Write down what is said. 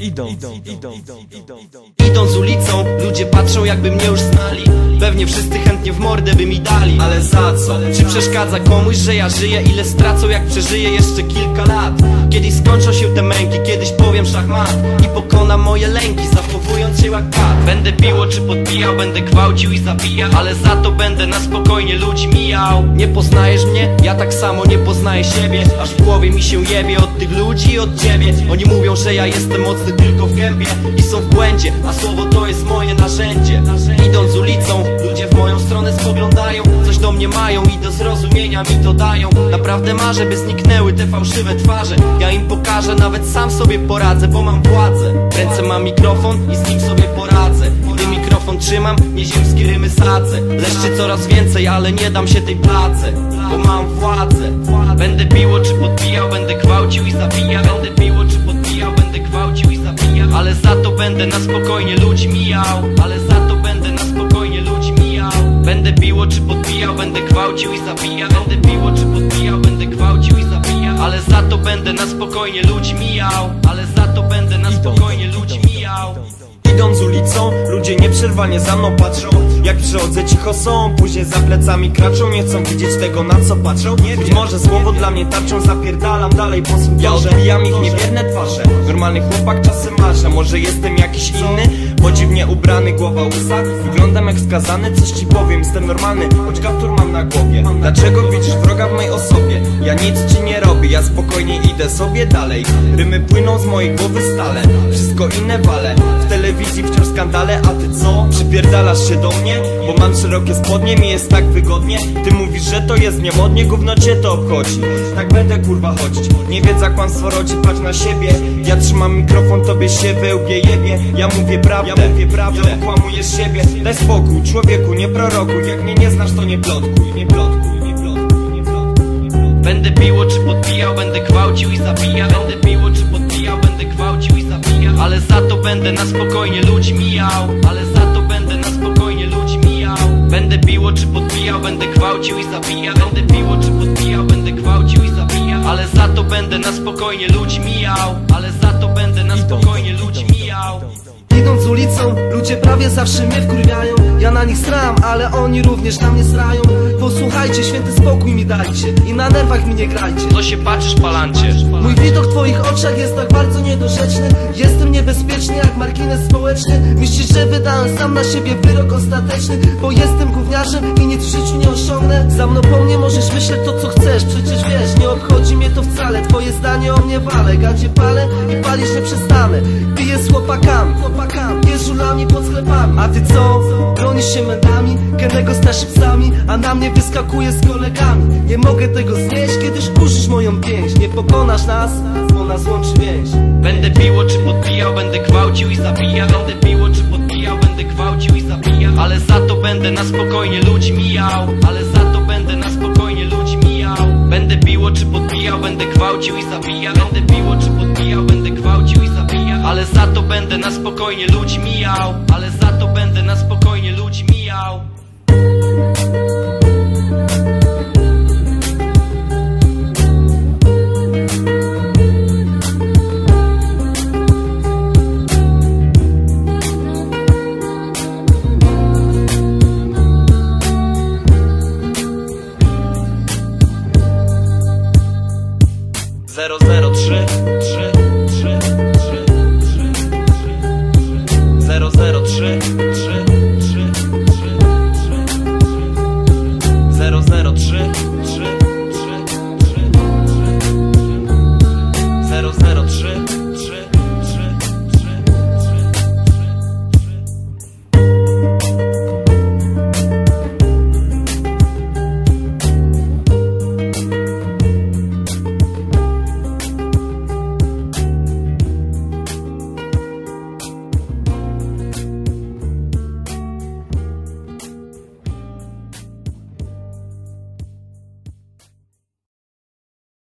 idą, idą, idą, idą, idą. Idąc ulicą, ludzie patrzą jakby mnie już znali Pewnie wszyscy chętnie w mordę by mi dali Ale za co? Czy przeszkadza komuś, że ja żyję? Ile stracą jak przeżyję jeszcze kilka lat? Kiedyś skończą się te męki, kiedyś powiem szachmat I pokonam moje lęki, zachowując się jak kat Będę biło czy podbijał, będę gwałcił i zabijał Ale za to będę na spokojnie ludzi mijał Nie poznajesz mnie? Ja tak samo nie poznaję siebie Aż w głowie mi się jebie od tych ludzi i od ciebie Oni mówią, że ja jestem mocny tylko w gębie I są w błędzie, a słowo to jest moje narzędzie. Idąc ulicą, ludzie w moją stronę spoglądają Coś do mnie mają i do zrozumienia mi to dają. Naprawdę marzę, by zniknęły te fałszywe twarze. Ja im pokażę, nawet sam sobie poradzę, bo mam władzę. W ręce mam mikrofon i z nim sobie poradzę. Gdy mikrofon trzymam, nieziemskie rymy sadzę. Leszczy coraz więcej, ale nie dam się tej place Bo mam władzę. Będę biło czy podbijał, będę gwałcił i zabijał. Będę biło czy podbijał, Ale za to będę na spokojnie ludzi mijał. Ale za to będę na spokojnie ludzi mijał. Będę biło czy podbijał, będę gwałcił i zabijał. Będę biło czy podbijał, będę gwałcił i zabijał. Ale za to będę na spokojnie ludzi mijał. Ale za to będę na spokojnie ludzi mijał. Idąc ulicą, ludzie nieprzerwanie za mną patrzą Jak przychodzę cicho są, później za plecami kraczą. Nie chcą widzieć tego na co patrzą. Być może słowo dla mnie tarczą, zapierdalam dalej po swym Ja odbijam ich niewierne twarze. Normalny chłopak czasem marzę, może jestem jakiś inny? Bo dziwnie ubrany, głowa łysa Wyglądam jak skazany, coś ci powiem Jestem normalny, choć kaptur mam na głowie. Dlaczego widzisz wroga w mojej osobie? Ja nic ci nie robię, ja spokojnie idę sobie dalej. Rymy płyną z mojej głowy stale. Wszystko inne wale. W telewizji wciąż skandale, a ty co? Przypierdalasz się do mnie? Bo mam szerokie spodnie, mi jest tak wygodnie. Ty mówisz, że to jest niemodnie, gówno cię to obchodzi. Tak będę kurwa chodzić. Nie wiedza kłamstwo rodzi, patrz na siebie. Ja trzymam mikrofon, tobie się wełbie jebie Ja mówię prawdę, ja mówię prawdę Okłamujesz siebie, daj spokój Człowieku, nie prorokuj. Jak mnie nie znasz, to nie plotkuj Nie plotkuj, nie plotkuj, nie plotkuj, nie plotkuj. Będę biło czy podbijał, będę gwałcił i zabijał. Będę biło czy podbijał, będę gwałcił i zabijał. Ale za to będę na spokojnie ludzi mijał Ale za gwałcił i zabijał Będę biło czy podbijał, będę gwałcił i zabijał Ale za to będę na spokojnie ludzi mijał. Ale za to będę na spokojnie ludzi mijał. Idąc ulicą, ludzie prawie zawsze mnie wkurwiają Ja na nich sram, ale oni również na mnie srają. Posłuchajcie, święty spokój mi dajcie I na nerwach mi nie grajcie. To się patrzysz palancie? Mój widok w twoich oczach jest tak bardzo niedorzeczny. Jestem niebezpieczny jak margines społeczny. Myślisz, że wydałem sam na siebie wyrok ostateczny? Bo jestem gówniarzem i nic w życiu nie osiągnę. Za mną po mnie możesz myśleć to co chcesz. Przecież wiesz, nie obchodzi mnie to wcale. Twoje zdanie o mnie wale. Gadzie palę i palisz nie przestanę. Piję z chłopakami, chłopakami. Jest żulami pod sklepami A ty co? Bronisz się medami Kenego starzy psami A na mnie wyskakuje z kolegami. Nie mogę tego znieść, kiedyś kurzysz moją pięść. Nie pokonasz nas, bo nas łączy więź. Będę biło czy podbijał, będę gwałcił i zabijał. Będę biło czy podbijał, będę gwałcił i zabijał. Ale za to będę na spokojnie ludzi mijał. Ale za to będę na spokojnie ludzi mijał. Będę biło czy podbijał, będę gwałcił i zabijał. Będę będę na spokojnie ludzi mijał Ale za to będę na spokojnie ludzi mijał. Zero, zero, trzy, trzy 003